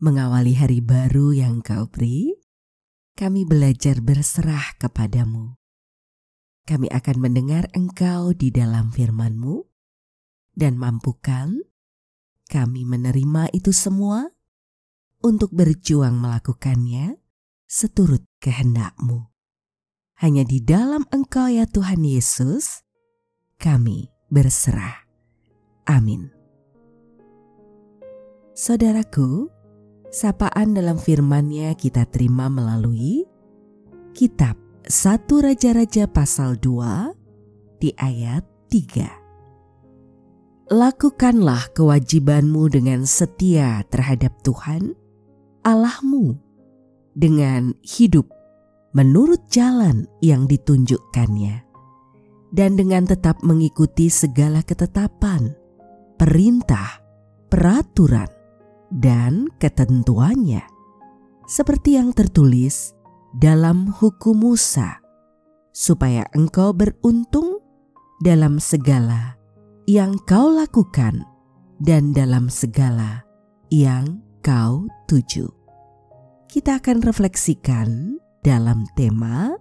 mengawali hari baru yang kau beri, kami belajar berserah kepadamu. Kami akan mendengar engkau di dalam firman-Mu dan mampukan kami menerima itu semua untuk berjuang melakukannya seturut kehendak-Mu. Hanya di dalam Engkau ya Tuhan Yesus, kami berserah. Amin. Saudaraku, sapaan dalam firman-Nya kita terima melalui kitab 1 Raja-Raja pasal 2 di ayat 3. Lakukanlah kewajibanmu dengan setia terhadap Tuhan Allahmu dengan hidup menurut jalan yang ditunjukkannya dan dengan tetap mengikuti segala ketetapan, perintah, peraturan, dan ketentuannya, seperti yang tertulis dalam hukum Musa, supaya engkau beruntung dalam segala yang kau lakukan dan dalam segala yang kau tuju. Kita akan refleksikan dalam tema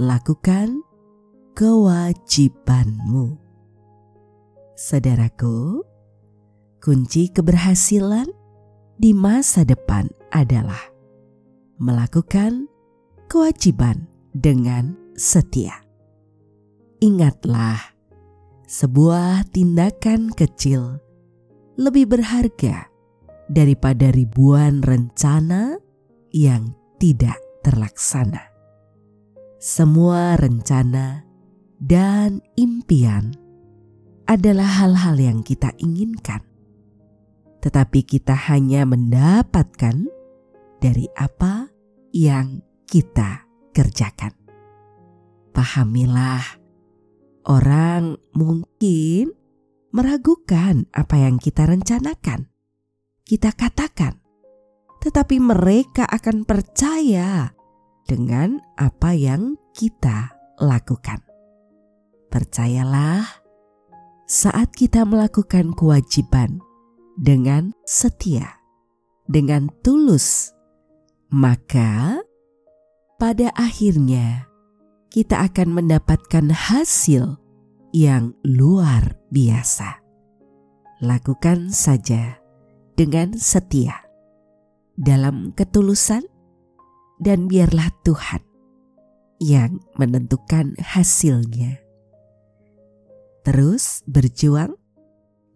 lakukan kewajibanmu. Saudaraku, kunci keberhasilan di masa depan adalah melakukan kewajiban dengan setia. Ingatlah, sebuah tindakan kecil lebih berharga daripada ribuan rencana yang tidak terlaksana. Semua rencana dan impian adalah hal-hal yang kita inginkan tetapi kita hanya mendapatkan dari apa yang kita kerjakan. Pahamilah, orang mungkin meragukan apa yang kita rencanakan, kita katakan, tetapi mereka akan percaya dengan apa yang kita lakukan. Percayalah, saat kita melakukan kewajiban dengan setia, dengan tulus, maka pada akhirnya kita akan mendapatkan hasil yang luar biasa. Lakukan saja dengan setia dalam ketulusan, dan biarlah Tuhan yang menentukan hasilnya. Terus berjuang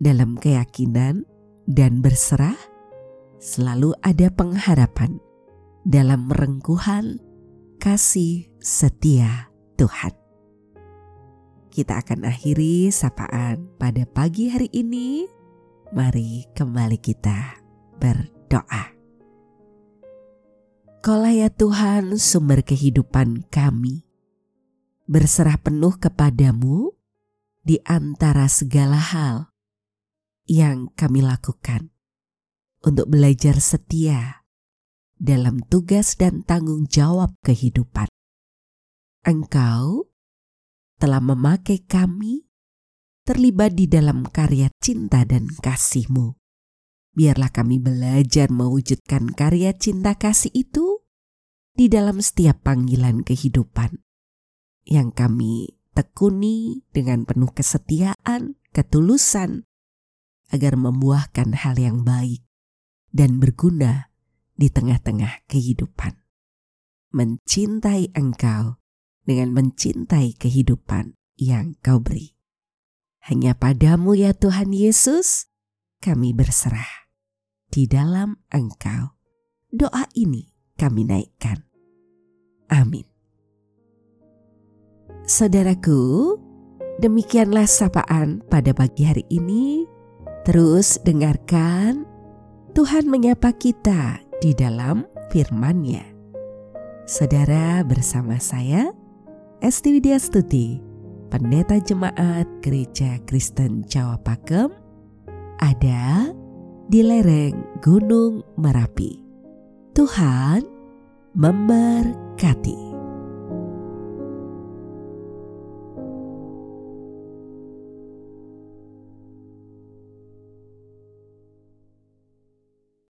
dalam keyakinan dan berserah, selalu ada pengharapan dalam merengkuhan kasih setia Tuhan. Kita akan akhiri sapaan pada pagi hari ini. Mari kembali kita berdoa. Kaulah ya Tuhan sumber kehidupan kami. Berserah penuh kepadamu di antara segala hal yang kami lakukan untuk belajar setia dalam tugas dan tanggung jawab kehidupan. Engkau telah memakai kami terlibat di dalam karya cinta dan kasih-Mu. Biarlah kami belajar mewujudkan karya cinta kasih itu di dalam setiap panggilan kehidupan yang kami tekuni dengan penuh kesetiaan, ketulusan, agar membuahkan hal yang baik dan berguna di tengah-tengah kehidupan. Mencintai Engkau dengan mencintai kehidupan yang Kau beri. Hanya padamu ya Tuhan Yesus, kami berserah. Di dalam Engkau, doa ini kami naikkan. Amin. Saudaraku, demikianlah sapaan pada pagi hari ini Terus dengarkan Tuhan menyapa kita di dalam firman-Nya. Saudara bersama saya, Esti Widya Stuti, Pendeta Jemaat Gereja Kristen Jawa Pakem, ada di lereng Gunung Merapi. Tuhan memberkati.